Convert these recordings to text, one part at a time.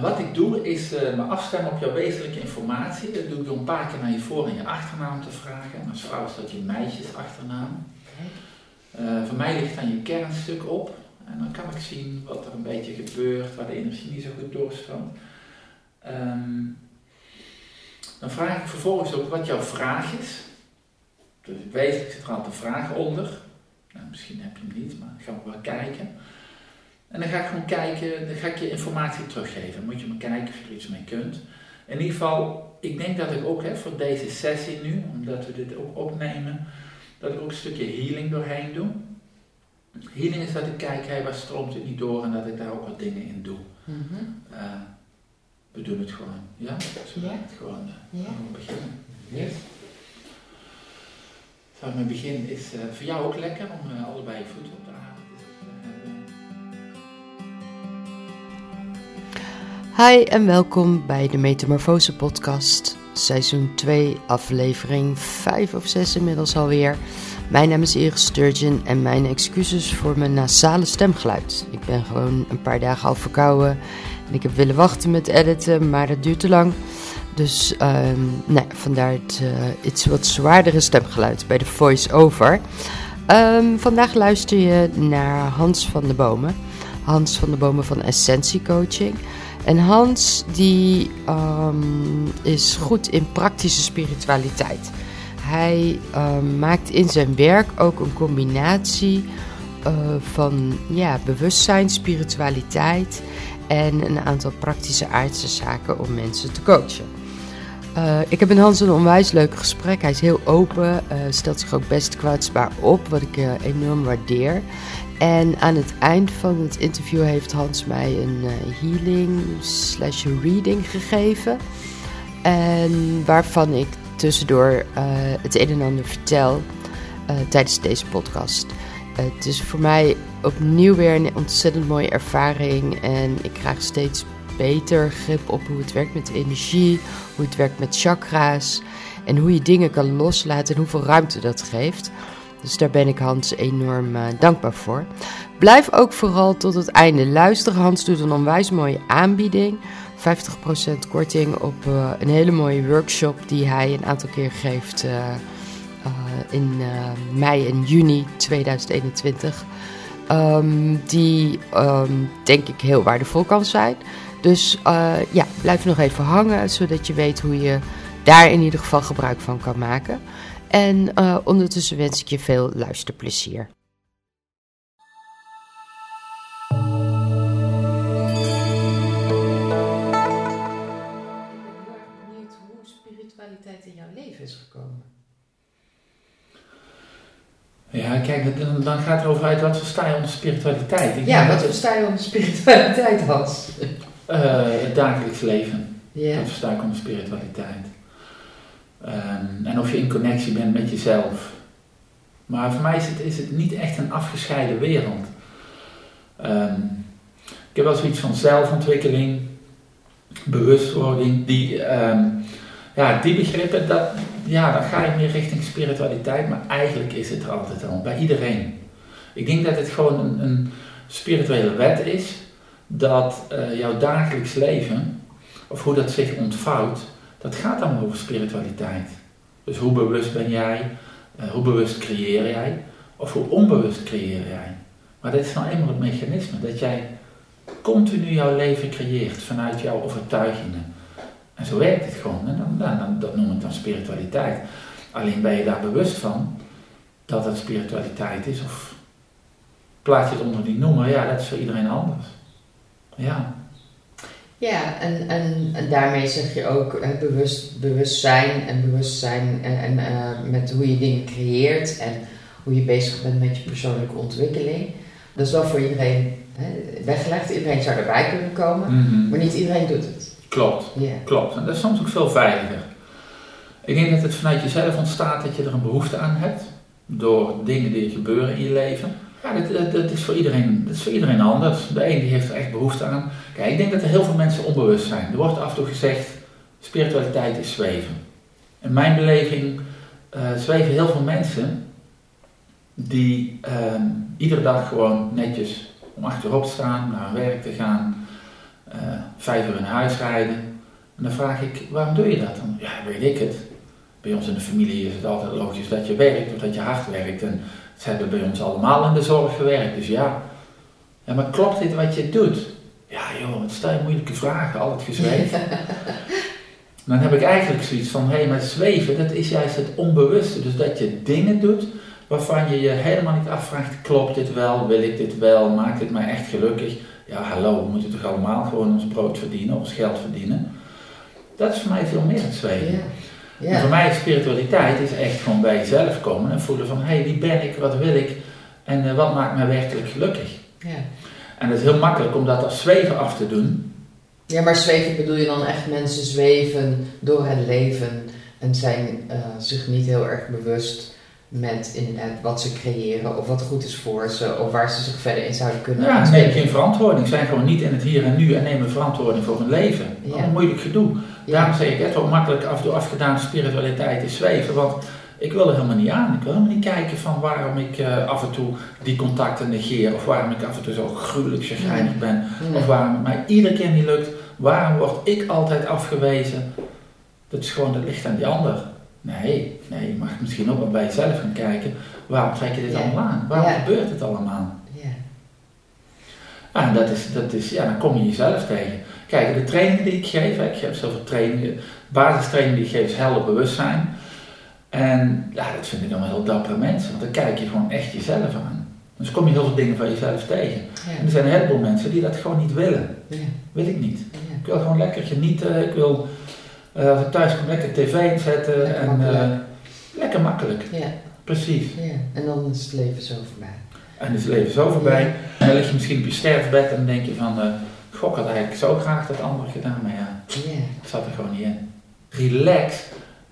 wat ik doe is uh, me afstemmen op jouw wezenlijke informatie. Dat doe ik door een paar keer naar je voor- en je achternaam te vragen. En als vrouw is dat je meisjes achternaam. Uh, voor mij ligt dan je kernstuk op. En dan kan ik zien wat er een beetje gebeurt, waar de energie niet zo goed doorstroomt. Um, dan vraag ik vervolgens ook wat jouw vraag is. Dus ik zit er altijd een vraag onder. Nou, misschien heb je hem niet, maar gaan we wel kijken. En dan ga ik gewoon kijken, dan ga ik je informatie teruggeven. Dan moet je maar kijken of je er iets mee kunt. In ieder geval, ik denk dat ik ook hè, voor deze sessie nu, omdat we dit ook opnemen, dat ik ook een stukje healing doorheen doe. Healing is dat ik kijk, hey, waar stroomt het niet door en dat ik daar ook wat dingen in doe. Mm uh, we doen het gewoon. Ja, zo ja. het gewoon. Uh, ja. we beginnen. Yes. Zou mijn begin is uh, voor jou ook lekker om uh, allebei je voeten op Hi en welkom bij de Metamorfose Podcast, seizoen 2, aflevering 5 of 6 inmiddels alweer. Mijn naam is Iris Sturgeon en mijn excuses voor mijn nasale stemgeluid. Ik ben gewoon een paar dagen al verkouden en ik heb willen wachten met editen, maar dat duurt te lang. Dus um, nou, vandaar het uh, iets wat zwaardere stemgeluid bij de voice-over. Um, vandaag luister je naar Hans van de Bomen. Hans van de Bomen van Essentie Coaching. En Hans die um, is goed in praktische spiritualiteit. Hij maakt in zijn werk ook een combinatie uh, van ja, bewustzijn, spiritualiteit en een aantal praktische aardse zaken om mensen te coachen. Uh, ik heb met Hans een onwijs leuk gesprek. Hij is heel open, uh, stelt zich ook best kwetsbaar op, wat ik enorm waardeer. En aan het eind van het interview heeft Hans mij een healing slash reading gegeven. En waarvan ik tussendoor het een en ander vertel tijdens deze podcast. het is voor mij opnieuw weer een ontzettend mooie ervaring. En ik krijg steeds beter grip op hoe het werkt met energie, hoe het werkt met chakra's. En hoe je dingen kan loslaten en hoeveel ruimte dat geeft. Dus daar ben ik Hans enorm uh, dankbaar voor. Blijf ook vooral tot het einde luisteren. Hans doet een onwijs mooie aanbieding. 50% korting op uh, een hele mooie workshop die hij een aantal keer geeft uh, in mei en juni 2021. Um, die um, denk ik heel waardevol kan zijn. Dus ja, blijf nog even hangen, zodat je weet hoe je daar in ieder geval gebruik van kan maken. En uh, ondertussen wens ik je veel luisterplezier. Hoe spiritualiteit in jouw leven is gekomen? Ja, kijk, dan, dan gaat het over uit wat versta je onder spiritualiteit. Ik ja, wat versta je onder spiritualiteit, Hans? Uh, het dagelijks leven. Yeah. Dat versta ik onder spiritualiteit. Um, en of je in connectie bent met jezelf. Maar voor mij is het, is het niet echt een afgescheiden wereld. Um, ik heb wel zoiets van zelfontwikkeling, bewustwording, die, um, ja, die begrippen, dat, ja, dan ga je meer richting spiritualiteit, maar eigenlijk is het er altijd al, bij iedereen. Ik denk dat het gewoon een, een spirituele wet is, dat uh, jouw dagelijks leven, of hoe dat zich ontvouwt, dat gaat allemaal over spiritualiteit. Dus hoe bewust ben jij, uh, hoe bewust creëer jij, of hoe onbewust creëer jij. Maar dat is nou eenmaal het mechanisme, dat jij continu jouw leven creëert vanuit jouw overtuigingen. En zo werkt het gewoon. En dan, dan, dan, dat noem ik dan spiritualiteit. Alleen ben je daar bewust van dat het spiritualiteit is, of plaats je het onder die noemer, ja, dat is voor iedereen anders. Ja. Ja, en, en, en daarmee zeg je ook hè, bewust, bewustzijn en bewustzijn en, en uh, met hoe je dingen creëert en hoe je bezig bent met je persoonlijke ontwikkeling. Dat is wel voor iedereen hè, weggelegd. Iedereen zou erbij kunnen komen, mm -hmm. maar niet iedereen doet het. Klopt, yeah. klopt. En dat is soms ook veel veiliger. Ik denk dat het vanuit jezelf ontstaat dat je er een behoefte aan hebt. Door dingen die gebeuren in je leven. Ja, dat, dat, is voor iedereen, dat is voor iedereen anders. De een die heeft er echt behoefte aan. Kijk, ik denk dat er heel veel mensen onbewust zijn. Er wordt af en toe gezegd, spiritualiteit is zweven. In mijn beleving uh, zweven heel veel mensen die uh, iedere dag gewoon netjes om achterop staan, naar hun werk te gaan, uh, vijf uur in huis rijden. En dan vraag ik, waarom doe je dat? Dan, ja, weet ik het. Bij ons in de familie is het altijd logisch dat je werkt of dat je hard werkt. En ze hebben bij ons allemaal in de zorg gewerkt, dus ja. Ja, maar klopt dit wat je doet? Ja joh, wat stel je moeilijke vragen, al het dan heb ik eigenlijk zoiets van, hé, hey, maar zweven, dat is juist het onbewuste. Dus dat je dingen doet waarvan je je helemaal niet afvraagt, klopt dit wel, wil ik dit wel, maakt dit mij echt gelukkig? Ja, hallo, we moeten toch allemaal gewoon ons brood verdienen, ons geld verdienen? Dat is voor mij veel meer het zweven. Ja. En voor mij is spiritualiteit is echt gewoon bij jezelf komen en voelen van, hé, hey, wie ben ik, wat wil ik en uh, wat maakt mij werkelijk gelukkig? Ja. En het is heel makkelijk om dat als zweven af te doen. Ja, maar zweven bedoel je dan echt mensen zweven door het leven en zijn uh, zich niet heel erg bewust met inderdaad wat ze creëren of wat goed is voor ze of waar ze zich verder in zouden kunnen Ja, nemen geen verantwoording. Zijn gewoon niet in het hier en nu en nemen verantwoording voor hun leven. Ja. een moeilijk gedoe. Daarom zeg ik, het wel makkelijk af en toe afgedaan spiritualiteit is zweven, want ik wil er helemaal niet aan. Ik wil helemaal niet kijken van waarom ik uh, af en toe die contacten negeer of waarom ik af en toe zo gruwelijk chagrijnig ben of waarom het mij iedere keer niet lukt. Waarom word ik altijd afgewezen? Dat is gewoon, dat ligt aan die ander. Nee, nee, je mag misschien ook wel bij jezelf gaan kijken. Waarom trek je dit allemaal aan? Waarom gebeurt het allemaal? Ja. Ah, en dat is, dat is, ja, dan kom je jezelf tegen. Kijk, de trainingen die ik geef, ik geef zoveel trainingen, basistrainingen die ik geef is helder bewustzijn. En ja, dat vind ik dan wel heel dappere mensen, want dan kijk je gewoon echt jezelf aan. Dus kom je heel veel dingen van jezelf tegen. En er zijn een heleboel mensen die dat gewoon niet willen. Ja. Wil ik niet. Ik wil gewoon lekker genieten. Ik wil uh, thuis kom lekker tv inzetten lekker en makkelijk. Uh, lekker makkelijk. Ja. Precies. Ja. En dan is het leven zo voorbij. En is het leven zo voorbij. En dan lig je misschien op je sterfbed en dan denk je van, uh, gok had eigenlijk zo graag dat andere gedaan, maar ja, ik zat er gewoon niet in. Relax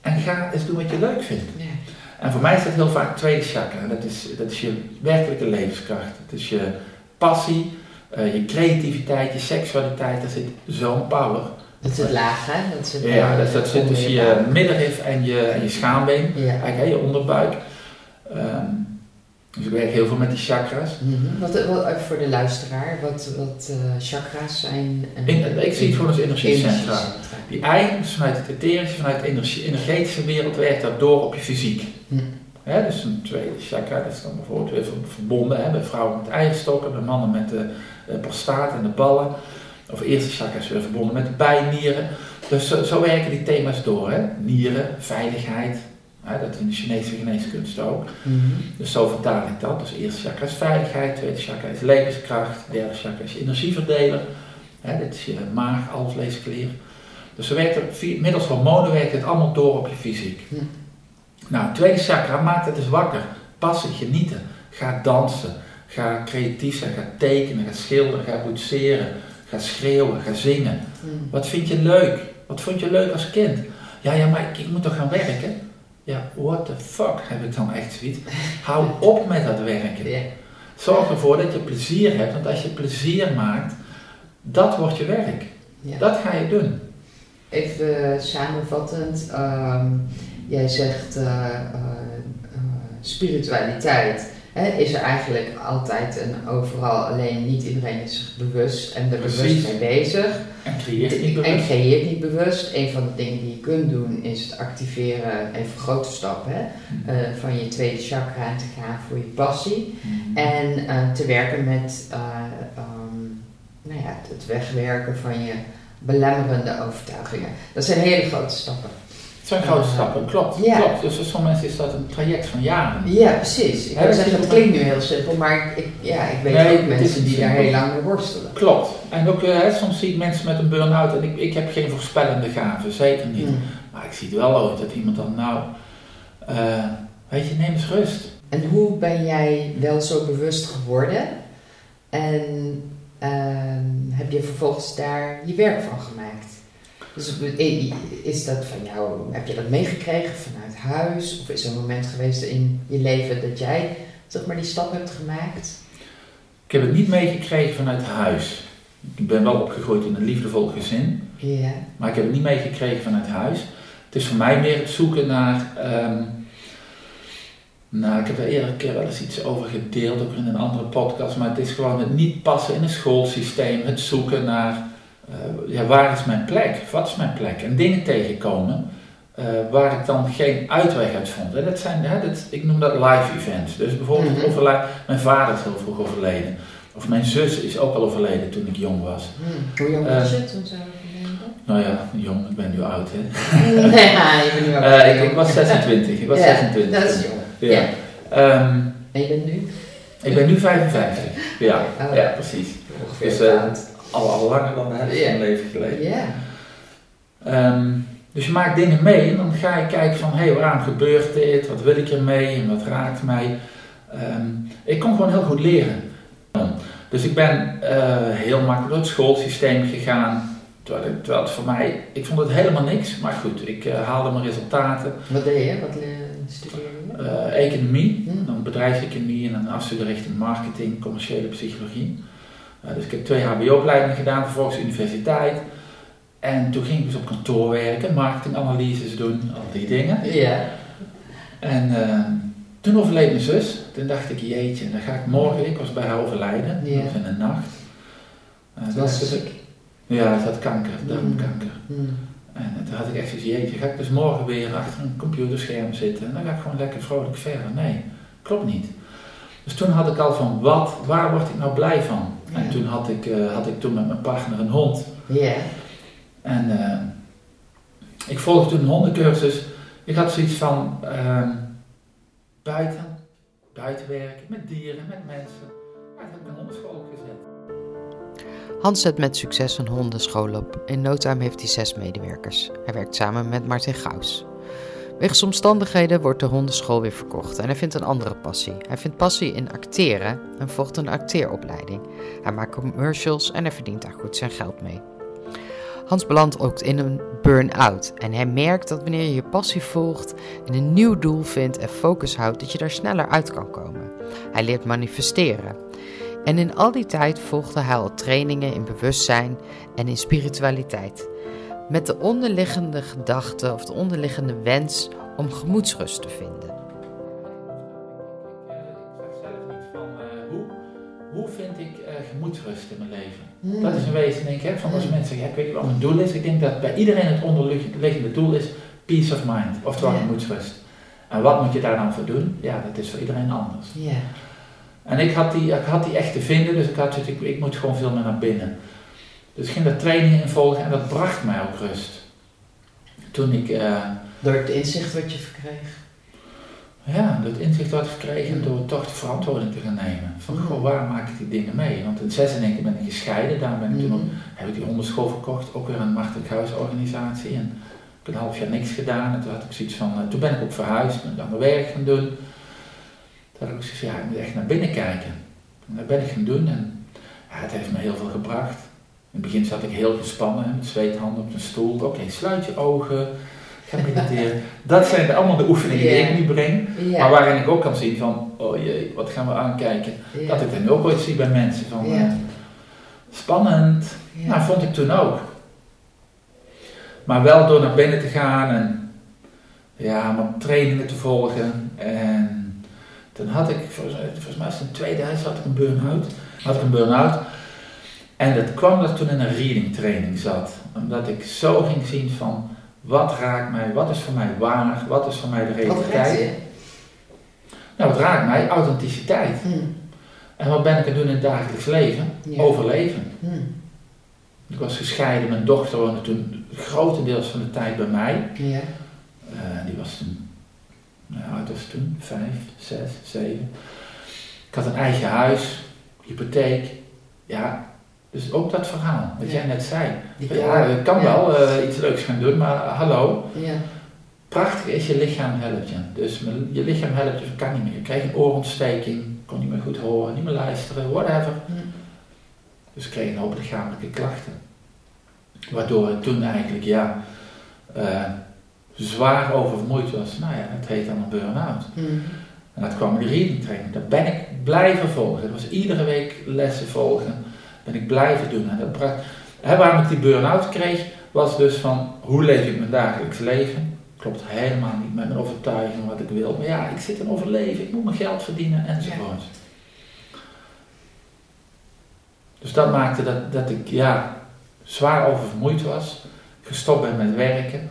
en ga eens doen wat je leuk vindt. Yeah. En voor mij is dat heel vaak het tweede chakra. Dat is, dat is je werkelijke levenskracht. Het is je passie, je creativiteit, je seksualiteit. Daar zit zo'n power. Dat is het laag, hè? Dat zit, ja, dat, dat zit tussen je middenrif en je, en je schaambeen, ja. eigenlijk je onderbuik. Um, dus ik werk heel veel met die chakras. Mm -hmm. wat, wat, voor de luisteraar, wat, wat uh, chakras zijn? In, ik zie het gewoon als energiecentra. Die eigenlijk vanuit het etherische, vanuit de energetische wereld werkt dat door op je fysiek. Mm. He, dus een tweede chakra, dat is dan bijvoorbeeld weer verbonden hè, bij vrouwen met eierstokken, bij mannen met de uh, prostaat en de ballen of eerste chakra is weer verbonden met de bijnieren. Dus zo, zo, werken die thema's door. Hè? Nieren, veiligheid, hè? dat in de Chinese geneeskunst ook. Mm -hmm. Dus zo vertaal ik dat. Dus eerste chakra is veiligheid, tweede chakra is levenskracht, derde chakra is energieverdeler. Hè? Dit is je maag, alvleesklier. Dus werkt het, middels hormonen werkt het allemaal door op je fysiek. Mm. Nou, tweede chakra maakt het dus wakker. Passen, genieten. Ga dansen. Ga creatief zijn. Ga tekenen. Ga schilderen. Ga boetseren Ga schreeuwen, ga zingen. Hmm. Wat vind je leuk? Wat vond je leuk als kind? Ja, ja, maar ik, ik moet toch gaan werken? Ja, what the fuck heb ik dan echt zoiets? Hou op met dat werken. Zorg ervoor dat je plezier hebt, want als je plezier maakt, dat wordt je werk. Dat ga je doen. Even uh, samenvattend, ehm, jij zegt uh, spiritualiteit is er eigenlijk altijd en overal, alleen niet iedereen is zich bewust en er bewust mee bezig. En creëert niet bewust. En creëert niet bewust. Een van de dingen die je kunt doen is het activeren, even grote stappen, hè, mm. uh, van je tweede chakra te gaan voor je passie. Mm. En uh, te werken met uh, um, nou ja, het wegwerken van je belemmerende overtuigingen. Dat zijn hele grote stappen. Het zijn grote stappen, klopt. Ja. klopt. Dus voor sommige mensen is dat een traject van jaren. Ja, precies. Ik zeggen, het klinkt nu heel simpel, maar ik, ja, ik weet nee, ook mensen die daar heel lang mee worstelen. Klopt. En ook uh, soms zie ik mensen met een burn-out en ik, ik heb geen voorspellende gaven, zeker niet. Hmm. Maar ik zie het wel ooit dat iemand dan, nou, uh, weet je, neem eens rust. En hoe ben jij wel zo bewust geworden? En uh, heb je vervolgens daar je werk van gemaakt? Dus is dat van jou, heb je dat meegekregen vanuit huis? Of is er een moment geweest in je leven dat jij zeg maar, die stap hebt gemaakt? Ik heb het niet meegekregen vanuit huis. Ik ben wel opgegroeid in een liefdevol gezin. Ja. Maar ik heb het niet meegekregen vanuit huis. Het is voor mij meer het zoeken naar. Um, nou, ik heb er eerder een keer wel eens iets over gedeeld, ook in een andere podcast. Maar het is gewoon het niet passen in een schoolsysteem. Het zoeken naar ja, waar is mijn plek? Wat is mijn plek? En dingen tegenkomen uh, waar ik dan geen uitweg uit vond. En dat zijn, hè, dat, ik noem dat live events. Dus bijvoorbeeld, mm -hmm. mijn vader is heel vroeg overleden. Of mijn zus is ook al overleden toen ik jong was. Mm. Hoe jong was je toen Nou ja, jong, ik ben nu oud hè. nee, ik ben nu oud. Uh, ik, ik, was 26, ik was ja, 26. dat is jong. Ja. ja. Um, en je bent nu? Ik ben nu 55, ja, oh. ja precies. Ongeveer dus uh, al, al langer dan de helft van mijn leven geleden. Ja. Um, dus je maakt dingen mee en dan ga je kijken van, hé, hey, waarom gebeurt dit? Wat wil ik ermee en wat raakt mij? Um, ik kon gewoon heel goed leren. Dus ik ben uh, heel makkelijk door het schoolsysteem gegaan. Terwijl, het, terwijl het voor mij, ik vond het helemaal niks, maar goed, ik uh, haalde mijn resultaten. Wat deed je? Wat studeerde je? Uh, economie, hmm. dan bedrijfseconomie en een afstudeerrichting marketing, commerciële psychologie. Dus ik heb twee HBO-opleidingen gedaan, vervolgens universiteit. En toen ging ik dus op kantoor werken, marketinganalyses doen, al die dingen. Ja. En uh, toen overleed mijn zus. Toen dacht ik, jeetje, dan ga ik morgen, ik was bij haar overlijden, ja. in de nacht. Uh, was dus ik? Ja, ze had kanker, darmkanker. Mm. En toen had ik echt zoiets, jeetje, ga ik dus morgen weer achter een computerscherm zitten en dan ga ik gewoon lekker vrolijk verder. Nee, klopt niet. Dus toen had ik al van, wat, waar word ik nou blij van? Ja. En toen had ik, uh, had ik toen met mijn partner een hond. Ja. En uh, ik volgde toen een hondencursus. Ik had zoiets van uh, buiten, buiten werken, met dieren, met mensen. Maar ik heb een hondenschool opgezet. Hans zet met succes een hondenschool op. In no time heeft hij zes medewerkers. Hij werkt samen met Martin Gauws. Wegens omstandigheden wordt de hondenschool weer verkocht en hij vindt een andere passie. Hij vindt passie in acteren en volgt een acteeropleiding. Hij maakt commercials en hij verdient daar goed zijn geld mee. Hans belandt ook in een burn-out en hij merkt dat wanneer je je passie volgt en een nieuw doel vindt en focus houdt, dat je daar sneller uit kan komen. Hij leert manifesteren. En in al die tijd volgde hij al trainingen in bewustzijn en in spiritualiteit. Met de onderliggende gedachte of de onderliggende wens om gemoedsrust te vinden. hoe vind ik uh, gemoedsrust in mijn leven? Hmm. Dat is een wezen, denk ik, hè, van als hmm. mensen zeggen, ja, ik weet niet wat mijn doel is. Ik denk dat bij iedereen het onderliggende doel is peace of mind, oftewel yeah. gemoedsrust. En wat moet je daar dan voor doen? Ja, dat is voor iedereen anders. Yeah. En ik had, die, ik had die echt te vinden, dus ik had zoiets, ik, ik moet gewoon veel meer naar binnen. Dus ik ging daar trainingen in volgen en dat bracht mij ook rust. Toen ik... Uh, Door het inzicht wat je verkreeg? Ja, dat inzicht had ik gekregen door toch de verantwoording te gaan nemen. Van, goh, waar maak ik die dingen mee? Want in 96 ben ik gescheiden, daar ben ik toen ook, heb ik die hondenschool verkocht, ook weer een Martin organisatie. En ik heb een half jaar niks gedaan en toen had ik zoiets van, uh, toen ben ik ook verhuisd, ben ik aan mijn werk gaan doen. Toen had ik zoiets van, ja, ik moet echt naar binnen kijken. En dat ben ik gaan doen en ja, het heeft me heel veel gebracht. In het begin zat ik heel gespannen, met zweethanden op een stoel. Oké, okay, sluit je ogen, ga mediteren. Dat zijn de, allemaal de oefeningen die ik nu breng. Maar waarin ik ook kan zien van, oh jee, wat gaan we aankijken. Dat ik dat nu ook ooit zie bij mensen. Van, uh, spannend. Nou, vond ik toen ook. Maar wel door naar binnen te gaan en ja, mijn trainingen te volgen. En toen had ik, volgens, mij was het in 2000 had ik een burn-out. Had ik een burn-out. En dat kwam dat toen in een reading training zat. Omdat ik zo ging zien van, wat raakt mij? Wat is voor mij waar? Wat is voor mij de realiteit? Wat nou, wat raakt mij? Authenticiteit. Hmm. En wat ben ik aan doen in het dagelijks leven? Ja. Overleven. Hmm. Ik was gescheiden, mijn dochter woonde toen grotendeels van de tijd bij mij. Ja. Uh, die was toen, nou, oud was toen? Vijf, zes, zeven. Ik had een eigen huis, hypotheek. Ja, dus ook dat verhaal, wat jij net zei. Ja, ik kan wel eh, iets leuks gaan doen, maar hallo. Ja. Prachtig is je lichaam helpt je. Dus je lichaam helpt je, kan niet meer. Ik kreeg een oorontsteking, kon niet meer goed horen, niet meer luisteren, whatever. Dus kreeg een hoop lichamelijke klachten. Waardoor ik toen eigenlijk, ja, eh, zwaar oververmoeid was. Nou ja, dat heet dan een burn-out. En dat kwam in de reading training. Daar ben ik blijven volgen. Dat was iedere week lessen volgen. Ben ik blijven doen. En dat hè, waarom ik die burn-out kreeg, was dus van hoe leef ik mijn dagelijks leven. Klopt helemaal niet met mijn overtuiging wat ik wil. Maar ja, ik zit in overleven, ik moet mijn geld verdienen enzovoort. Dus dat maakte dat, dat ik ja, zwaar oververmoeid was, gestopt ben met werken,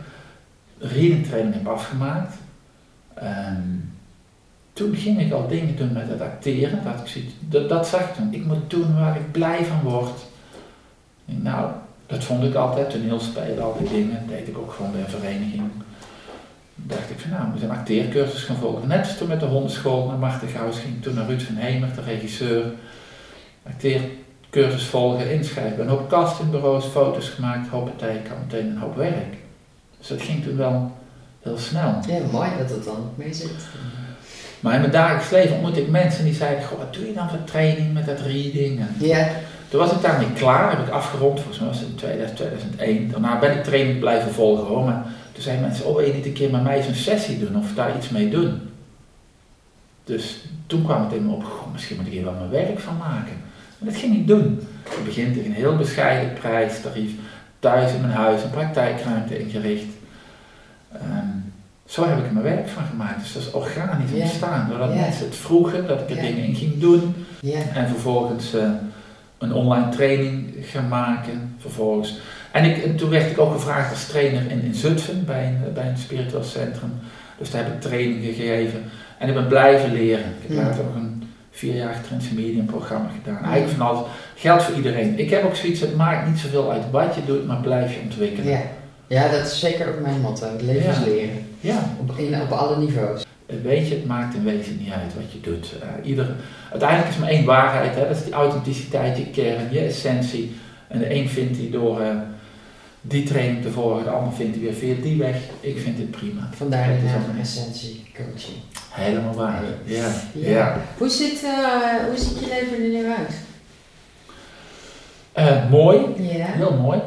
reading training heb afgemaakt. Ehm, toen ging ik al dingen doen met het acteren. Dat, ik dat, zag ik toen. Ik moet doen waar ik blij van word. Nou, dat vond ik altijd, toneelspelen, al die dingen. Dat deed ik ook gewoon bij een vereniging. dacht ik van nou, we moet een acteercursus gaan volgen. Net als toen met de hondenschool naar Marten Gauws ging. Toen naar Ruud van Hemer, de regisseur. Acteercursus volgen, inschrijven. Een hoop castingbureaus, foto's gemaakt. Hoppatee, ik had meteen een hoop werk. Dus dat ging toen wel heel snel. Ja, mooi dat het dan mee zit. Maar in mijn dagelijks leven ontmoette ik mensen die zeiden, goh, wat doe je dan voor training met dat reading? ja. Toen was ik daarmee klaar, heb ik afgerond, volgens mij was het in 2000, 2001. Daarna ben ik training blijven volgen hoor, maar toen zeiden mensen, oh wil je niet een keer met mij zo'n sessie doen of daar iets mee doen? Dus toen kwam het in me op, goh, misschien moet ik hier wel mijn werk van maken. Maar dat ging ik doen. Ik begin tegen een heel bescheiden prijstarief, thuis in mijn huis een praktijkruimte ingericht. Um, zo heb ik er mijn werk van gemaakt. Dus dat is organisch ontstaan. Doordat mensen het vroegen, dat ik er dingen in ging doen. En vervolgens uh, een online training gaan maken. Vervolgens. En, ik, en toen werd ik ook gevraagd als trainer in, in Zutphen, bij een, bij een spiritueel centrum. Dus daar heb ik training gegeven. En ik ben blijven leren. Ik heb later ook een vierjarig transmedium programma gedaan. Eigenlijk van alles. Geldt voor iedereen. Ik heb ook zoiets, het maakt niet zoveel uit wat je doet, maar blijf je ontwikkelen. Ja, dat is zeker ook mijn motto. Het leven is leren. Ja. Op, in, op alle niveaus. Weet je, het maakt in wezen niet uit wat je doet. Uh, ieder, uiteindelijk is maar één waarheid, hè? dat is die authenticiteit, je kern, je essentie. En de een vindt die door uh, die training te volgen, de ander vindt die weer via die weg. Ik vind dit prima. Vandaar de naam essentie coaching. Helemaal waar, ja. ja. ja. Hoe, ziet, uh, hoe ziet je leven er nu uit? mooi, ja. heel mooi.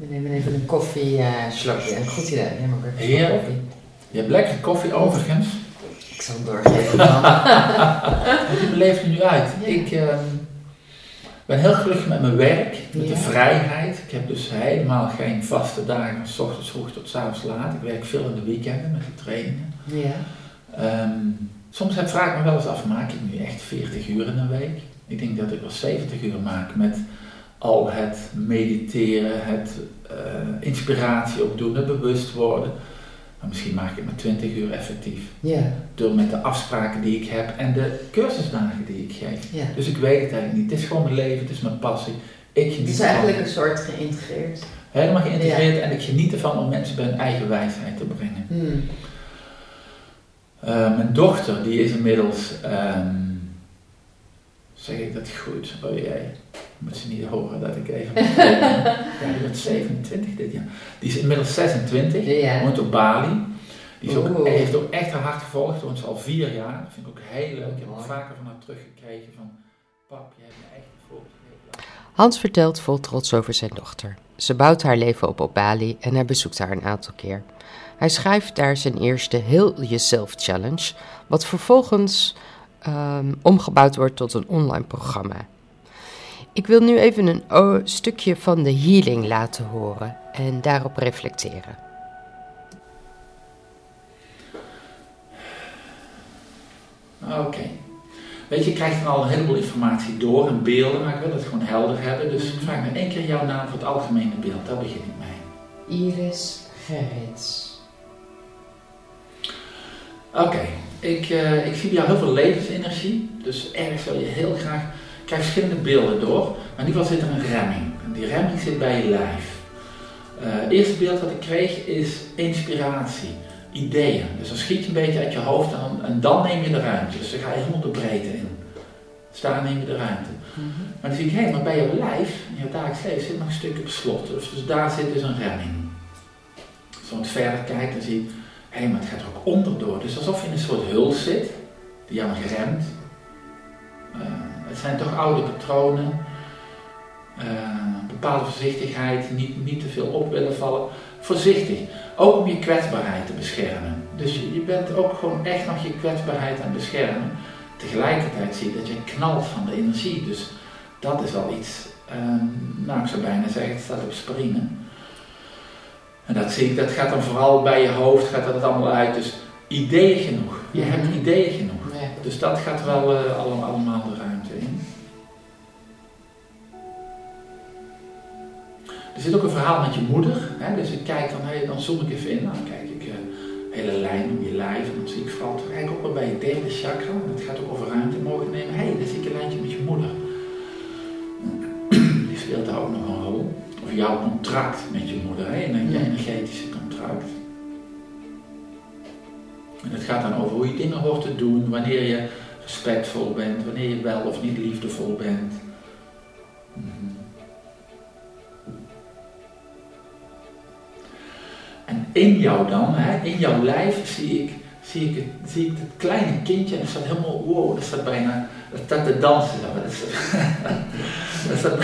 We nemen even een koffie uh, slokje. Een goed idee. Neem ook even koffie. Je hebt lekker koffie overigens. Ik zal hem doorgeven dan. Hoe beleef je nu uit? Ik uh, ben heel gelukkig met mijn werk, met de vrijheid. Ik heb dus helemaal geen vaste dagen, s ochtends vroeg tot s avonds laat. Ik werk veel in de weekenden met de trainingen. Ja. Um, soms heb, vraag ik me wel eens af, maak ik nu echt 40 uur in een week? Ik denk dat ik wel 70 uur maak met al het mediteren, het uh, inspiratie opdoen, het bewust worden. Maar misschien maak ik het maar 20 uur effectief. Door met de afspraken die ik heb en de cursusdagen die ik geef. Dus ik weet het eigenlijk niet. Het is gewoon mijn leven, het is mijn passie. Ik het is eigenlijk een soort geïntegreerd. Helemaal geïntegreerd en ik geniet ervan om mensen bij hun eigen wijsheid te brengen. Hmm. Uh, mijn dochter, die is inmiddels, um, zeg ik dat goed? Oh jee, moet ze niet horen dat ik even. ja, die wordt 27 dit jaar. Die is inmiddels 26, ja. woont op Bali. Die is ook, heeft ook echt haar hart gevolgd, woont ze al vier jaar. Dat vind ik ook heel leuk. Ik heb ook vaker van haar teruggekregen van, pap, je hebt me echt gevolgd. Hans vertelt vol trots over zijn dochter. Ze bouwt haar leven op op Bali en hij bezoekt haar een aantal keer. Hij schrijft daar zijn eerste Heel Jezelf Challenge, wat vervolgens um, omgebouwd wordt tot een online programma. Ik wil nu even een stukje van de healing laten horen en daarop reflecteren. Oké. Weet je, je krijgt dan al een heleboel informatie door en beelden, maar ik wil het gewoon helder hebben. Dus ik vraag me één keer jouw naam voor het algemene beeld. Daar begin ik mee. Iris Gerrits. Oké, ik, uh, ik zie bij jou heel veel levensenergie. Dus ergens wil je heel graag krijg verschillende beelden door. Maar in ieder geval zit er een remming. En die remming zit bij je lijf. Uh, het eerste beeld dat ik kreeg is inspiratie, ideeën. Dus dan schiet je een beetje uit je hoofd en, en dan neem je de ruimte. Dus dan ga je helemaal de breedte in. Dus daar neem je de ruimte. Mm -hmm. Maar dan zie ik, hé, maar bij je lijf, in je dagelijks leven, zit nog een stuk op slot. Dus, dus daar zit dus een remming. Als je wat verder kijkt, dan zie je, hé, maar het gaat er ook onderdoor. Dus alsof je in een soort huls zit, die nog remt. Uh, het zijn toch oude patronen. Uh, bepaalde voorzichtigheid, niet, niet te veel op willen vallen. Voorzichtig, ook om je kwetsbaarheid te beschermen. Dus je, je bent ook gewoon echt nog je kwetsbaarheid aan het beschermen. Tegelijkertijd zie je dat je knalt van de energie. Dus dat is wel iets, um, nou ik zou bijna zeggen, het staat op springen. En dat zie ik, dat gaat dan vooral bij je hoofd, gaat dat allemaal uit. Dus ideeën genoeg. Je hebt Mhm. ideeën genoeg. Dus dat gaat wel uh, allemaal, allemaal Er zit ook een verhaal met je moeder. Hè? Dus ik kijk dan, hey, dan zoom ik even in. Dan kijk ik uh, hele lijn om je lijf. En dan zie ik vooral eigenlijk ook wel bij je derde chakra. Het gaat ook over ruimte mogen nemen. Hé, hey, daar zie ik een lijntje met je moeder. Die speelt daar ook nog een rol. Of jouw contract met je moeder. Hè? Een energetische contract. En het gaat dan over hoe je dingen hoort te doen. Wanneer je respectvol bent. Wanneer je wel of niet liefdevol bent. In jou dan, hè, in jouw lijf, zie ik, zie, ik het, zie ik het kleine kindje en dat staat helemaal, wow, dat staat bijna, dat staat te dansen. Dat staat, dat staat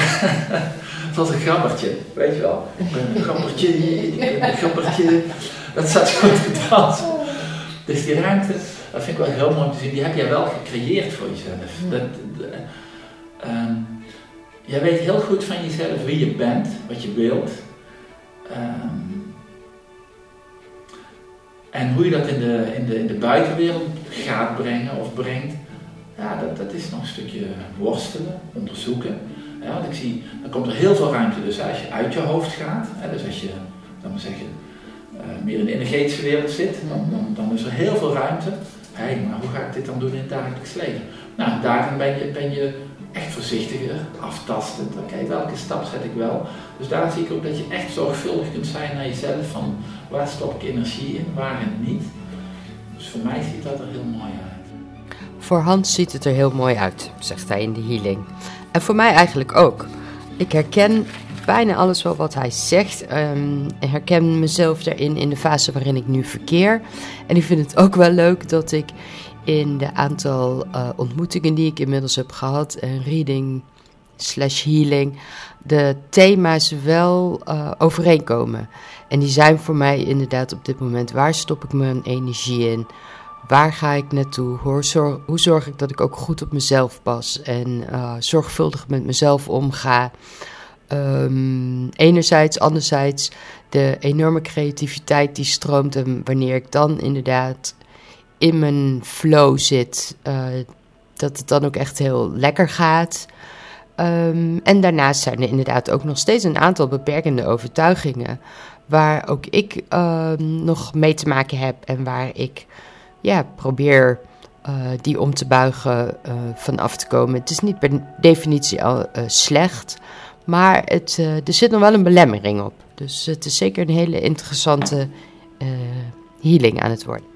zoals een grappertje, weet je wel. Ik ben een grappertje, ik ben een grappertje. Dat staat gewoon te dansen. Dus die ruimte, dat vind ik wel heel mooi te zien, die heb jij wel gecreëerd voor jezelf. Dat, um, jij weet heel goed van jezelf wie je bent, wat je wilt. Um, en hoe je dat in de, in de, in de buitenwereld gaat brengen of brengt, ja, dat, dat is nog een stukje worstelen, onderzoeken. Want ik zie, dan komt er heel veel ruimte dus als je uit je hoofd gaat. Hè, dus als je, dan maar zeggen, uh, meer in de energetische wereld zit, dan, dan, dan is er heel veel ruimte. Hé, maar hoe ga ik dit dan doen in het dagelijks leven? Nou, daarin ben je, ben je echt voorzichtiger, aftastend. Oké, welke stap zet ik wel? Dus daar zie ik ook dat je echt zorgvuldig kunt zijn naar jezelf. Van waar stop ik energie in, waar niet. Dus voor mij ziet dat er heel mooi uit. Voor Hans ziet het er heel mooi uit, zegt hij in de healing. En voor mij eigenlijk ook. Ik herken bijna alles wel wat hij zegt. Um, en herken mezelf daarin in de fase waarin ik nu verkeer. En ik vind het ook wel leuk dat ik in de aantal uh, ontmoetingen die ik inmiddels heb gehad, en reading slash healing, de thema's wel uh, overeenkomen. En die zijn voor mij inderdaad op dit moment, waar stop ik mijn energie in? Waar ga ik naartoe? Hoe zorg, hoe zorg ik dat ik ook goed op mezelf pas en uh, zorgvuldig met mezelf omga? Um, enerzijds, anderzijds de enorme creativiteit die stroomt en wanneer ik dan inderdaad in mijn flow zit, uh, dat het dan ook echt heel lekker gaat. Um, en daarnaast zijn er inderdaad ook nog steeds een aantal beperkende overtuigingen. Waar ook ik uh, nog mee te maken heb en waar ik ja, probeer uh, die om te buigen uh, van af te komen. Het is niet per definitie al slecht, maar het, er zit nog wel een belemmering op. Dus het is zeker een hele interessante healing aan het worden.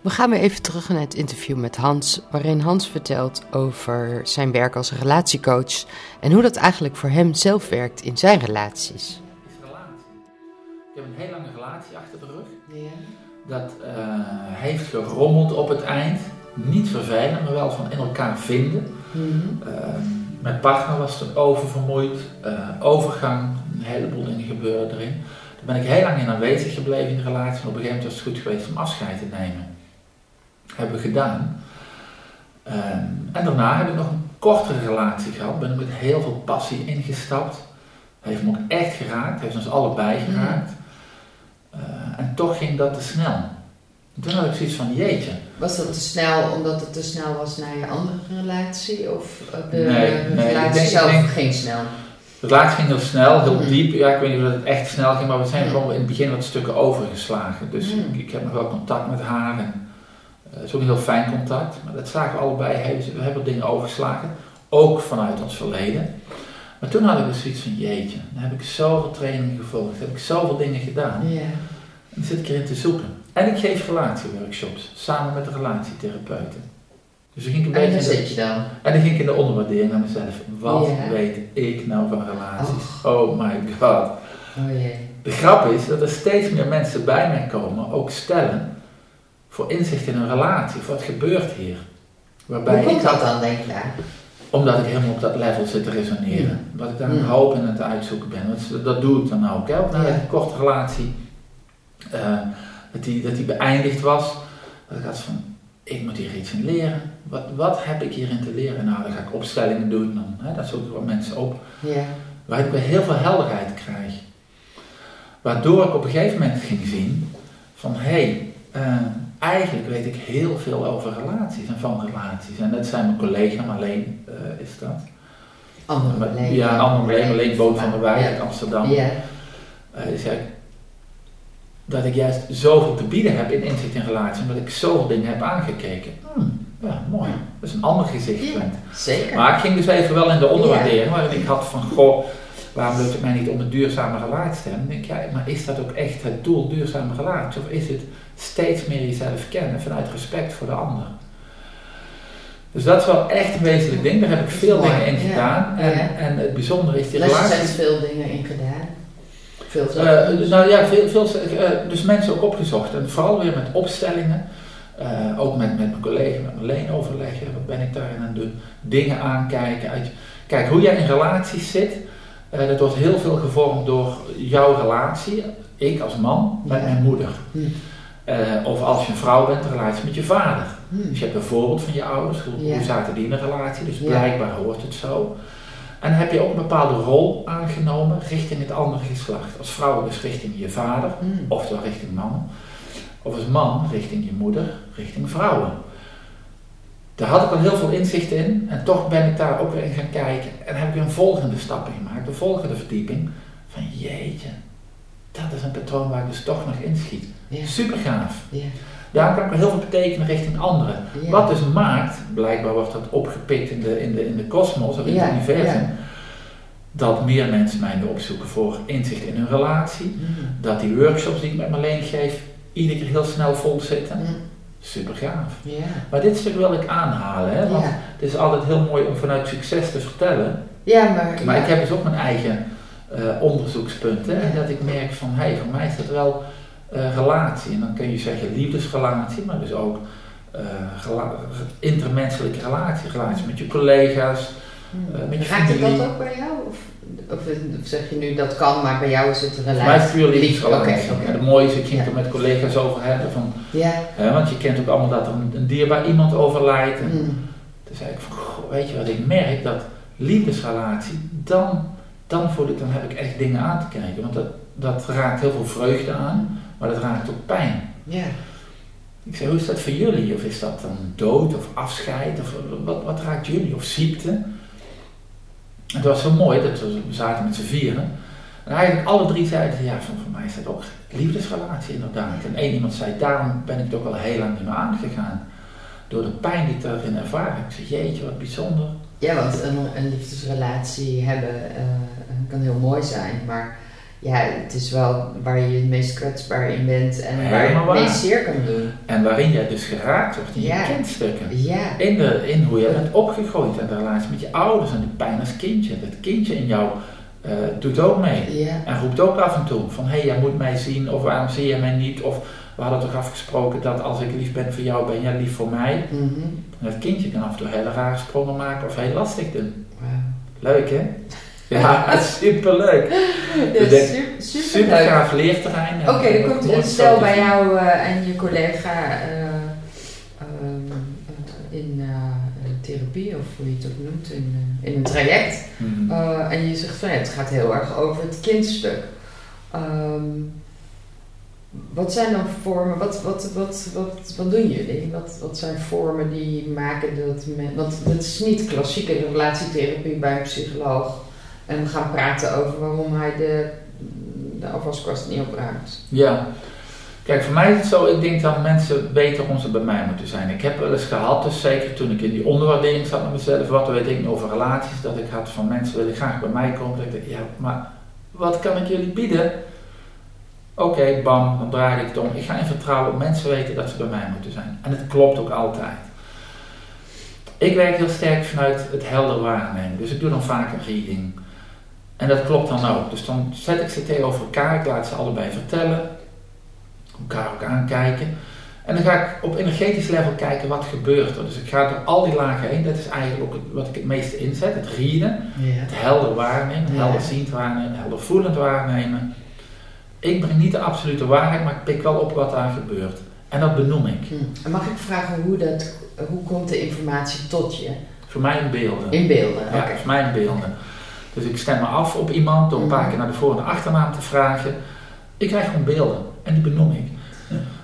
We gaan weer even terug naar het interview met Hans, waarin Hans vertelt over zijn werk als relatiecoach en hoe dat eigenlijk voor hem zelf werkt in zijn relaties. Is relatie. Ik heb een heel lange relatie achter de rug. Ja. Dat uh, heeft gerommeld op het eind. Niet vervelend, maar wel van in elkaar vinden. Mm -hmm. uh, mijn partner was er oververmoeid, uh, overgang, een heleboel dingen gebeurden erin. Daar ben ik heel lang in aanwezig gebleven in de relatie, maar op een gegeven moment was het goed geweest om afscheid te nemen hebben gedaan. Um, en daarna heb ik nog een kortere relatie gehad. Ben ik met heel veel passie ingestapt. Heeft me ook echt geraakt. Heeft ons allebei mhm. geraakt. Uh, en toch ging dat te snel. En toen had ik zoiets van, jeetje. Was dat te snel omdat het te snel was naar je andere relatie? Of de nee, nee, relatie denk, zelf denk, ging snel? De relatie ging heel snel, heel mm. diep. Ja, ik weet niet of het echt snel ging, maar we zijn mm. gewoon in het begin wat stukken overgeslagen. Dus ik, ik, heb nog wel contact met haar. En, het is ook een heel fijn contact, maar dat zagen we allebei. We hebben dingen overgeslagen, ook vanuit ons verleden. Maar toen hadden we zoiets van, jeetje, dan heb ik zoveel trainingen gevolgd, heb ik zoveel dingen gedaan. Ja. En dan zit ik erin te zoeken. En ik geef relatieworkshops, samen met de relatietherapeuten. Dus ik ging een en beetje daar zit je dan? En dan ging ik in de onderwaardering naar mezelf. Wat ja. weet ik nou van relaties? Oh, oh my god. Oh jee. De grap is dat er steeds meer mensen bij mij komen, ook stellen, voor inzicht in een relatie, wat gebeurt hier. Waarbij Hoe komt dat dan, denk je? Omdat ik helemaal op dat level zit te resoneren. Wat ik daar aan hoop en aan het uitzoeken ben. Dat, dat doe ik dan ook. Hè? Ook na ja. een korte relatie, uh, dat, die, dat die beëindigd was. Dat ik had van, ik moet hier iets in leren. Wat, wat heb ik hierin te leren? Nou, dan ga ik opstellingen doen. Dan, hè, dat zoeken wat mensen op. Ja. Waar ik weer heel veel helderheid krijg. Waardoor ik op een gegeven moment ging zien van, hé, hey, uh, eigenlijk weet ik heel veel over relaties en van relaties. En dat zijn mijn collega, maar alleen uh, is dat. Andere Ja, een ander Marleen, Marleen Boot van der Wijk in Amsterdam. Ja. Uh, die zei dat ik juist zoveel te bieden heb in inzicht in relatie, omdat ik zoveel dingen heb aangekeken. Hmm, ja, mooi. Dat is een ander gezichtspunt. Ja, zeker. Maar ik ging dus even wel in de onderwaardering, waarin ik had van, goh, waarom lukt het mij niet om een duurzame relatie te hebben? Dan denk ik, ja, maar is dat ook echt het doel, duurzame relatie? Of is het steeds meer jezelf kennen vanuit respect voor de ander? Dus dat is wel echt een wezenlijk ding. Daar heb ik veel dingen in gedaan. En, en het bijzondere is die relatie. Er zijn veel dingen in gedaan. Veel uh, nou ja, veel, veel, uh, dus mensen ook opgezocht. En vooral weer met opstellingen. Uh, ook met, met mijn collega, met Marleen overleggen. Wat ben ik daarin aan het doen? Dingen aankijken. Uit, kijk, hoe jij in relaties zit. dat wordt heel veel gevormd door jouw relatie. Ik als man met mijn moeder. Hm. Of als je een vrouw bent, de relatie met je vader. Hm. Dus je hebt een voorbeeld van je ouders. Hoe, ja. hoe zaten die in een relatie? Dus blijkbaar hoort het zo. En heb je ook een bepaalde rol aangenomen richting het andere geslacht. Als vrouw dus richting je vader, mm. oftewel richting mannen. Of als man richting je moeder, richting vrouwen. Daar had ik al heel veel inzicht in en toch ben ik daar ook weer in gaan kijken. En heb ik een volgende stap in gemaakt, de volgende verdieping. Van jeetje, dat is een patroon waar ik dus toch nog inschiet. Super gaaf. Daar kan ik heel veel betekenen richting anderen. Wat dus maakt, blijkbaar wordt dat opgepikt in de, in de, in de kosmos of in het universum, dat meer mensen mij opzoeken voor inzicht in hun relatie. Mm. Dat die workshops die ik met Marleen geef, iedere keer heel snel vol zitten. Mm. Super gaaf. Maar dit stuk wil ik aanhalen, hè, want het is altijd heel mooi om vanuit succes te vertellen. Ja, maar, maar ik heb dus ook mijn eigen uh, onderzoekspunten. En dat ik merk van, hé, hey, voor mij is dat wel uh, relatie. En dan kun je zeggen liefdesrelatie, maar dus ook uh, intermenselijke relatie, relatie met je collega's, uh, met je Raakt het dat ook bij jou? Of, of, zeg je nu dat kan, maar bij jou is het een relatie? Mij is puur liefdesrelatie. Okay, okay. het mooie is, ik ging ja. het er met collega's over hebben, van, ja. want je kent ook allemaal dat er een, een dierbaar iemand overlijdt. En mm. Toen zei ik van, goh, weet je wat ik merk, dat liefdesrelatie, dan, dan, voel ik, dan heb ik echt dingen aan te kijken. Want dat, dat raakt heel veel vreugde aan. Maar dat raakt ook pijn. Ja. Ik zei, hoe is dat voor jullie? Of is dat dan dood of afscheid? Of wat, wat raakt jullie? Of ziekte? Het was zo mooi, dat we, zaten met z'n vieren. En eigenlijk alle drie zeiden, ja, voor, voor mij is dat ook liefdesrelatie inderdaad. En één iemand zei, daarom ben ik het ook al heel lang niet meer aangegaan. Door de pijn die ik daarin ervaren. Ik zei, jeetje, wat bijzonder. Ja, want een, een liefdesrelatie hebben uh, kan heel mooi zijn, maar ja, het is wel waar je het meest kwetsbaar in bent en waar je het meest zeer kan doen. En waarin jij dus geraakt wordt in je kindstukken. Ja. In, de, in hoe je bent opgegroeid en de relatie met je ouders en de pijn als kindje. Dat kindje in jou uh, doet ook mee. Ja. En roept ook af en toe van hé, hey, jij moet mij zien of waarom zie je mij niet? Of we hadden toch afgesproken dat als ik lief ben voor jou, ben jij lief voor mij. Mm En dat kindje kan af en toe hele rare sprongen maken of heel lastig doen. Wow. Leuk hè? Ja, superleuk. Ja, super, super, super gaaf leerterrein. Oké, okay, dan komt een stel bij jou uh, en je collega uh, um, in uh, therapie, of hoe je het ook noemt, in, in een traject. Mm -hmm. en je zegt van ja, het gaat heel erg over het kindstuk. Um, wat zijn dan vormen, wat, wat, wat, wat, wat doen jullie? Wat, wat zijn vormen die maken dat men, want het is niet klassieke relatietherapie bij een psycholoog en gaan praten over waarom hij de, de afwaskast niet opruimt. Ja. Kijk, voor mij is het zo, ik denk dat mensen beter om ze bij mij moeten zijn. Ik heb wel eens gehad, dus zeker toen ik in die onderwaardering zat met mezelf, wat weet ik over relaties, dat ik had van mensen willen graag bij mij komen. Dat ik dacht, ja, maar wat kan ik jullie bieden? Oké, bam, dan draai ik het om. Ik ga in vertrouwen, mensen weten dat ze bij mij moeten zijn. En het klopt ook altijd. Ik werk heel sterk vanuit het helder waarnemen. Dus ik doe dan vaak een reading. En dat klopt dan ook. Dus dan zet ik ze tegenover elkaar, ik laat ze allebei vertellen, elkaar ook aankijken. En dan ga ik op energetisch level kijken wat gebeurt er. Dus ik ga door al die lagen heen. Dat is eigenlijk ook wat ik het meeste inzet. Het rieden, het helder waarnemen, het helder ziend waarnemen, helder voelend waarnemen. Ik breng niet de absolute waarheid, maar ik pik wel op wat daar gebeurt. En dat benoem ik. Hm. Mag ik vragen hoe, dat, hoe komt de informatie tot je? Voor mij in beelden. In beelden, Ja, voor mij in beelden. Dus ik stem me af op iemand door een paar mhm. keer naar de voor- en achternaam te vragen. Ik krijg gewoon beelden en die benoem ik.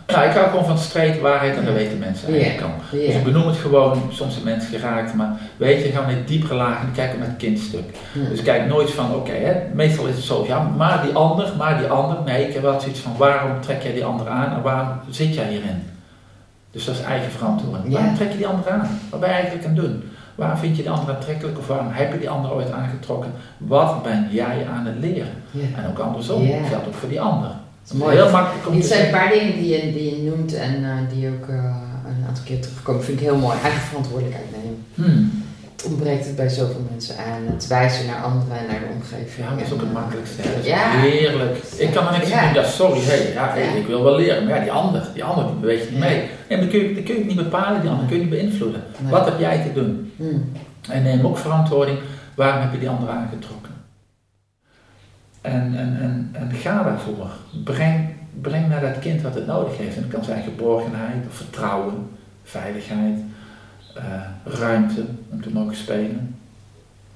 Nou, ik hou gewoon van straight waarheid en dat weten mensen eigenlijk al. Dus ik benoem het gewoon, soms zijn mensen geraakt, maar weet je, gaan we naar diepere lagen en kijken met het kindstuk. Dus kijk nooit van, oké, meestal is het zo, ja, maar die ander, maar die ander. Nee, ik heb wel zoiets van, waarom trek jij die ander aan en waarom zit jij hierin? Dus dat is eigen verantwoording. Waarom trek je die ander aan? Wat ben je eigenlijk aan het doen? Waarom vind je de ander aantrekkelijk of waarom heb je die ander ooit aangetrokken? Wat ben jij aan het leren? En ook andersom, dat geldt ook voor die ander. Mooi. Heel makkelijk om Dit zijn een paar dingen die je, die je noemt en uh, die ook uh, een aantal keer terugkomen. Vind ik heel mooi. Eigen verantwoordelijkheid nemen. Hmm. Het ontbreekt het bij zoveel mensen aan. Het wijzen naar anderen en naar de omgeving. Ja, dat is ook het makkelijkste. Ja. Heerlijk. Ik kan er niks ja. doen. Ja, sorry, hey, ja, hey, ik wil wel leren. Maar ja, die ander, die ander beweegt niet mee. Nee, maar kun je, kun je niet bepalen, die ander kun je niet beïnvloeden. Wat heb jij te doen? Hmm. En neem ook verantwoording. Waarom heb je die ander aangetrokken? En, en, en, en ga daarvoor. Breng, breng naar dat kind wat het nodig heeft. En dat kan zijn geborgenheid, of vertrouwen, veiligheid, uh, ruimte om te mogen spelen.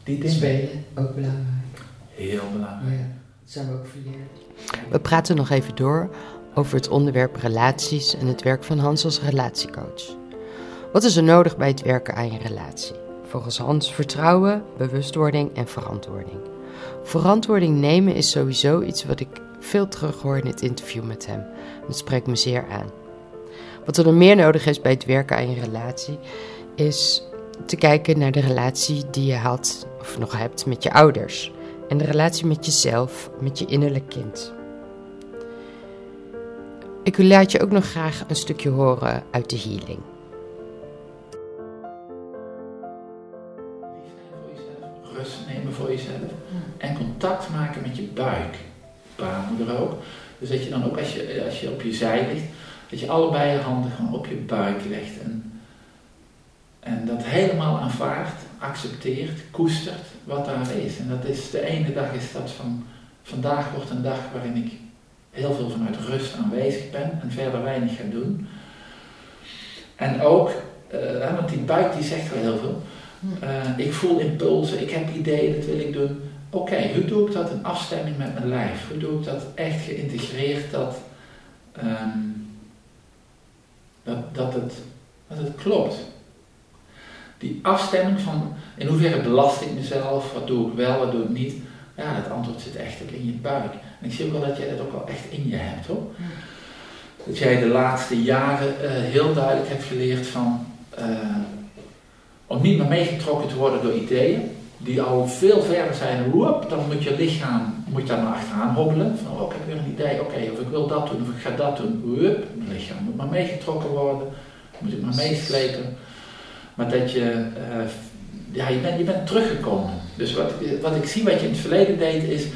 Die dingen. Spelen, ook belangrijk. Heel belangrijk. Ja, dat zijn we ook verleerd. We praten nog even door over het onderwerp relaties en het werk van Hans als relatiecoach. Wat is er nodig bij het werken aan je relatie? Volgens Hans vertrouwen, bewustwording en verantwoording. Verantwoording nemen is sowieso iets wat ik veel terughoor in het interview met hem. Dat spreekt me zeer aan. Wat er dan meer nodig is bij het werken aan je relatie, is te kijken naar de relatie die je had of nog hebt met je ouders. En de relatie met jezelf, met je innerlijk kind. Ik laat je ook nog graag een stukje horen uit de healing. Rust nemen voor jezelf en contact maken met je buik. Baarmoeder ook. Dus dat je dan ook als je, als je op je zij ligt, dat je allebei je handen gewoon op je buik legt. En, en dat helemaal aanvaardt, accepteert, koestert wat daar is. En dat is de ene dag is dat van vandaag wordt een dag waarin ik heel veel vanuit rust aanwezig ben en verder weinig ga doen. En ook, uh, want die buik die zegt wel heel veel. Uh, ik voel impulsen, ik heb ideeën, dat wil ik doen. Oké, hoe doe ik dat in afstemming met mijn lijf? Hoe doe ik dat echt geïntegreerd dat, um, dat, dat, het, dat het klopt? Die afstemming van in hoeverre belast ik mezelf, wat doe ik wel, wat doe ik niet? Ja, het antwoord zit echt ook in je buik. En ik zie ook wel dat jij dat ook wel echt in je hebt hoor. Dat jij de laatste jaren uh, heel duidelijk hebt geleerd van uh, om niet meer meegetrokken te worden door ideeën die al veel verder zijn, woep, dan moet je lichaam moet daar naar achteraan hobbelen. Van, oh, ik heb weer een idee, oké, of ik wil dat doen, of ik ga dat doen. Woep, het lichaam moet maar meegetrokken worden, moet ik maar meeslepen. Maar dat je, uh, ja, je bent, je bent teruggekomen. Dus wat, wat ik zie wat je in het verleden deed, is uh,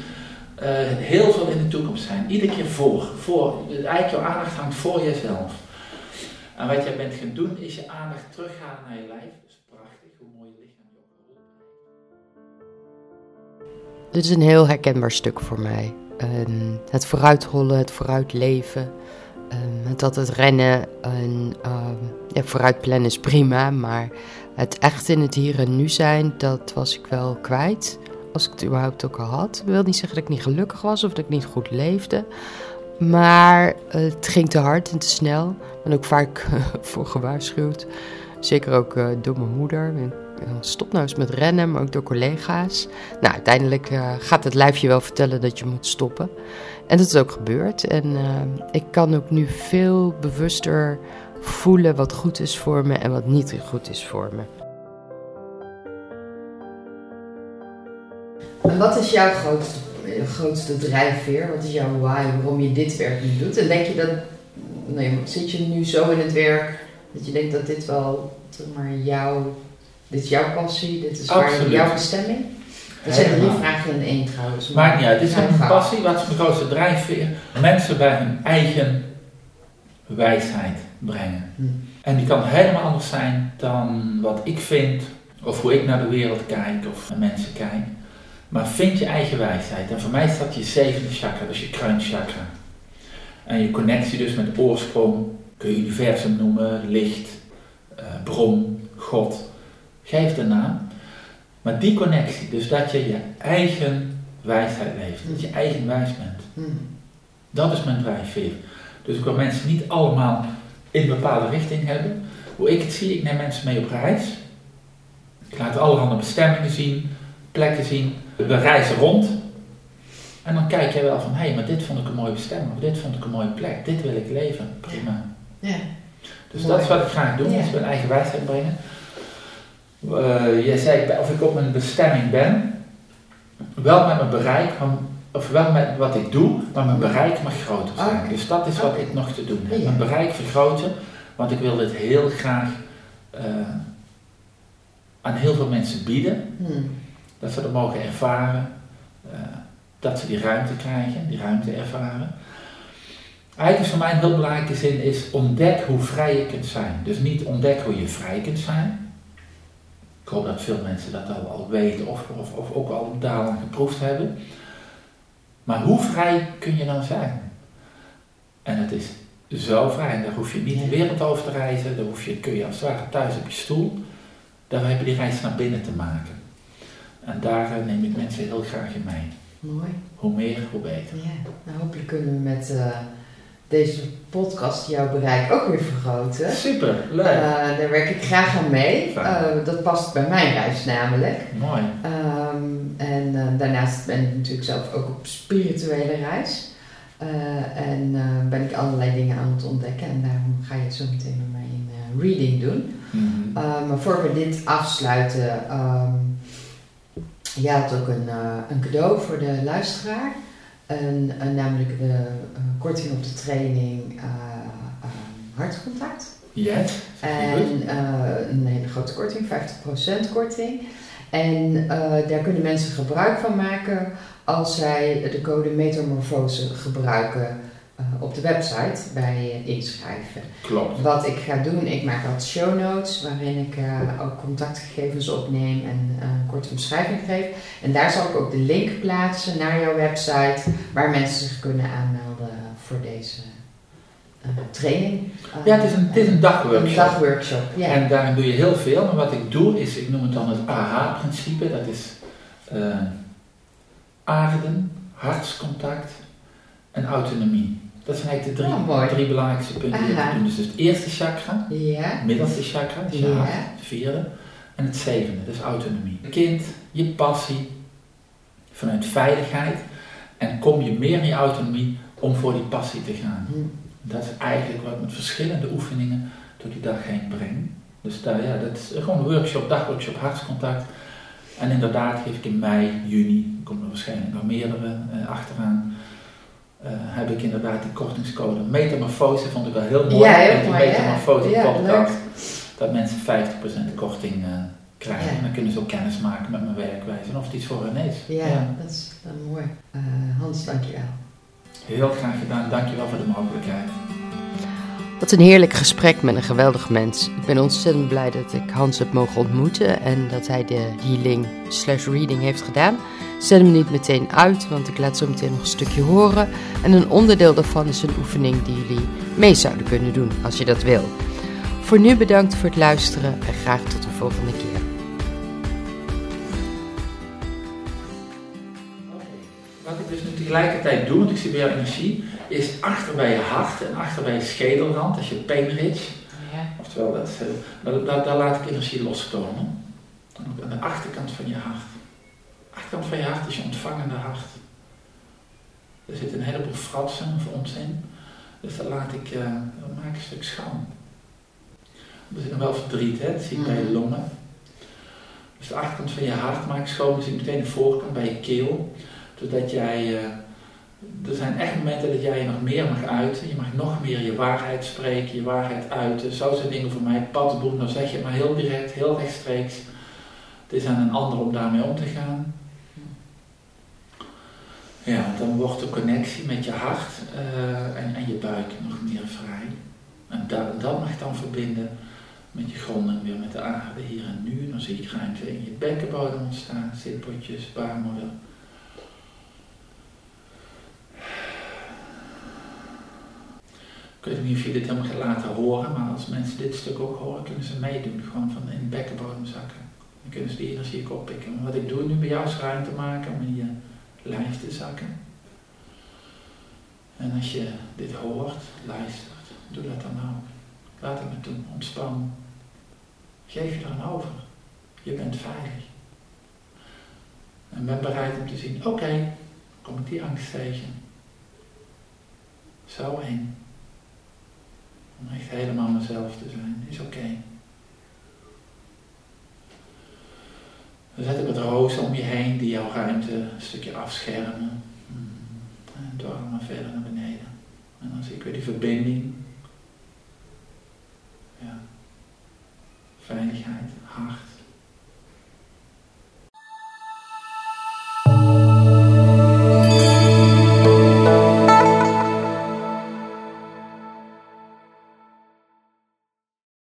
heel veel in de toekomst zijn. Iedere keer voor, voor. Eigenlijk jouw aandacht hangt voor jezelf. En wat jij bent gaan doen, is je aandacht terughalen naar je lijf. Dit is een heel herkenbaar stuk voor mij. Um, het vooruitrollen, het vooruitleven. Um, het altijd rennen en um, ja, vooruit plannen is prima, maar het echt in het hier en nu zijn, dat was ik wel kwijt. Als ik het überhaupt ook al had. Ik wil niet zeggen dat ik niet gelukkig was of dat ik niet goed leefde. Maar het ging te hard en te snel. Ik ben ook vaak voor gewaarschuwd. Zeker ook uh, door mijn moeder stop nou eens met rennen, maar ook door collega's. Nou, uiteindelijk uh, gaat het lijfje wel vertellen dat je moet stoppen. En dat is ook gebeurd. En uh, ik kan ook nu veel bewuster voelen wat goed is voor me en wat niet goed is voor me. En wat is jouw grootste, grootste drijfveer? Wat is jouw why waarom je dit werk nu doet? En denk je dat, nee, zit je nu zo in het werk dat je denkt dat dit wel maar, jouw dit is jouw passie, dit is waar jouw bestemming. Dat zijn drie vragen in één trouwens. Maar Maakt niet uit. Dit is mijn passie, wat is mijn grootste drijfveer? Mensen bij hun eigen wijsheid brengen. Hm. En die kan helemaal anders zijn dan wat ik vind, of hoe ik naar de wereld kijk, of naar mensen kijk. Maar vind je eigen wijsheid. En voor mij is dat je zevende chakra, dus je kruinchakra. En je connectie dus met oorsprong, kun je universum noemen, licht, uh, bron, God. Geef de naam. Maar die connectie, dus dat je je eigen wijsheid leeft, dat je eigen wijs bent. Hmm. Dat is mijn drijfveer. Dus ik wil mensen niet allemaal in een bepaalde richting hebben. Hoe ik het zie, ik neem mensen mee op reis. Ik laat allerhande bestemmingen zien, plekken zien. We reizen rond. En dan kijk jij wel van, hé, hey, maar dit vond ik een mooie bestemming, of dit vond ik een mooie plek, dit wil ik leven. Prima. Ja. Dus dat is wat ik graag doe, is mijn eigen wijsheid brengen. Uh, jij zei of ik op mijn bestemming ben, wel met mijn bereik, of wel met wat ik doe, maar mijn bereik mag groter zijn. Dus dat is wat ik nog te doen heb. Mijn bereik vergroten, want ik wil dit heel graag uh, aan heel veel mensen bieden. Hmm. Dat ze dat mogen ervaren, uh, dat ze die ruimte krijgen, die ruimte ervaren. Eigenlijk is voor mij een heel belangrijke zin is ontdek hoe vrij je kunt zijn. Dus niet ontdek hoe je vrij kunt zijn. Ik hoop dat veel mensen dat al, al weten of, of, of ook al daaraan geproefd hebben. Maar hoe vrij kun je dan zijn? En het is zo vrij. Daar hoef je niet de wereld over te reizen. Daar hoef je, kun je als het ware thuis op je stoel. Daar heb je die reis naar binnen te maken. En daar eh, neem ik mensen heel graag in mee. Mooi. Hoe meer, hoe beter. Ja, nou hopelijk kunnen we met uh, deze podcast jouw bereik ook weer vergroten. Super, leuk. Uh, daar werk ik graag aan mee. Uh, dat past bij mijn reis namelijk. Mooi. Um, en daarnaast ben ik natuurlijk zelf ook op spirituele reis. en ben ik allerlei dingen aan het ontdekken. En daarom ga je zo meteen met mij een reading doen. Mm -hmm. maar voor we dit afsluiten... Um, je had ook een, een cadeau voor de luisteraar. En, en namelijk de uh, korting op de training uh, hartcontact. Ja. En een hele grote korting, 50% korting. En daar kunnen mensen gebruik van maken als zij de code metamorfose gebruiken uh, op de website bij uh, inschrijven. Klopt. Wat ik ga doen, ik maak wat show notes waarin ik uh, ook contactgegevens opneem en een korte omschrijving geef. En daar zal ik ook de link plaatsen naar jouw website waar mensen zich kunnen aanmelden voor deze training. ja, het is een, het is een dagworkshop. Een dagworkshop, ja. En daarin doe je heel veel. Maar wat ik doe is, ik noem het dan het AH-principe. Dat is aarden, hartscontact en autonomie. Dat zijn eigenlijk de drie, oh, drie belangrijkste punten die we doen. Dus het eerste chakra, ja. middelste chakra, dus je hart, het vierde. En het zevende, dus autonomie. Je kind, je passie, vanuit veiligheid. En kom je meer in je autonomie om voor die passie te gaan. Hm. Dat is eigenlijk wat ik met verschillende oefeningen door die dag heen breng. Dus daar, ja, dat is gewoon een workshop, dagworkshop, hartscontact. En inderdaad geef ik in mei, juni, komt er waarschijnlijk nog meerdere uh, achteraan uh, heb ik inderdaad die kortingscode. Metamorfose vond ik wel heel mooi. Ja, heel mooi. Metamorfose ja. podcast. dat mensen 50% korting uh, krijgen. En dan kunnen ze ook kennis maken met mijn werkwijze en of het iets voor hen is. Ja, dat is uh, mooi. Hans, dankjewel. Heel graag gedaan. Dankjewel voor de mogelijkheid. Wat een heerlijk gesprek met een geweldig mens. Ik ben ontzettend blij dat ik Hans heb mogen ontmoeten en dat hij de healing slash reading heeft gedaan. Zet hem niet meteen uit, want ik laat zo meteen nog een stukje horen. En een onderdeel daarvan is een oefening die jullie mee zouden kunnen doen als je dat wil. Voor nu bedankt voor het luisteren en graag tot de volgende keer. Wat ik dus tegelijkertijd doe, want ik zie bij jouw energie, is achter bij je hart en achter bij je schedelrand, als je painridge. Ja. Oftewel, dat, daar, daar, daar laat ik energie loskomen. Aan de achterkant van je hart achterkant van je hart is je ontvangende hart. Er zit een heleboel fratsen voor ons in. Dus dat laat ik, uh, dat maak ik een stuk schoon. Er zit nog wel verdriet, hè? dat zie ik bij je mhm. longen. Dus de achterkant van je hart maak ik schoon, zie ik meteen de voorkant bij je keel. Zodat jij, uh, er zijn echt momenten dat jij je nog meer mag uiten. Je mag nog meer je waarheid spreken, je waarheid uiten. Zo zijn dingen voor mij. Paddenboek, dan zeg je het maar heel direct, heel rechtstreeks. Het is aan een ander om daarmee om te gaan. Ja, dan wordt de connectie met je hart uh, en, en je buik nog meer vrij. En dat, dat mag dan verbinden met je grond weer met de aarde hier en nu. Dan zie ik ruimte in je bekkenbodem ontstaan, zitpotjes, baarmoeder. Ik weet niet of je dit helemaal gaat laten horen, maar als mensen dit stuk ook horen, kunnen ze meedoen. Gewoon van in de bekkenbodem zakken. Dan kunnen ze die energie ook oppikken. wat ik doe nu bij jou is ruimte maken om in je lijf te zakken. En als je dit hoort, luistert, doe dat dan ook. Laat het me toe, ontspan. Geef je aan over. Je bent veilig. En ben bereid om te zien, oké, kom ik die angst tegen. Zo eng. Om echt helemaal mezelf te zijn, is oké. Dan zet ik wat rozen om je heen die jouw ruimte een stukje afschermen. En door maar verder naar beneden. En dan zie ik weer die verbinding. Ja. Veiligheid, hart.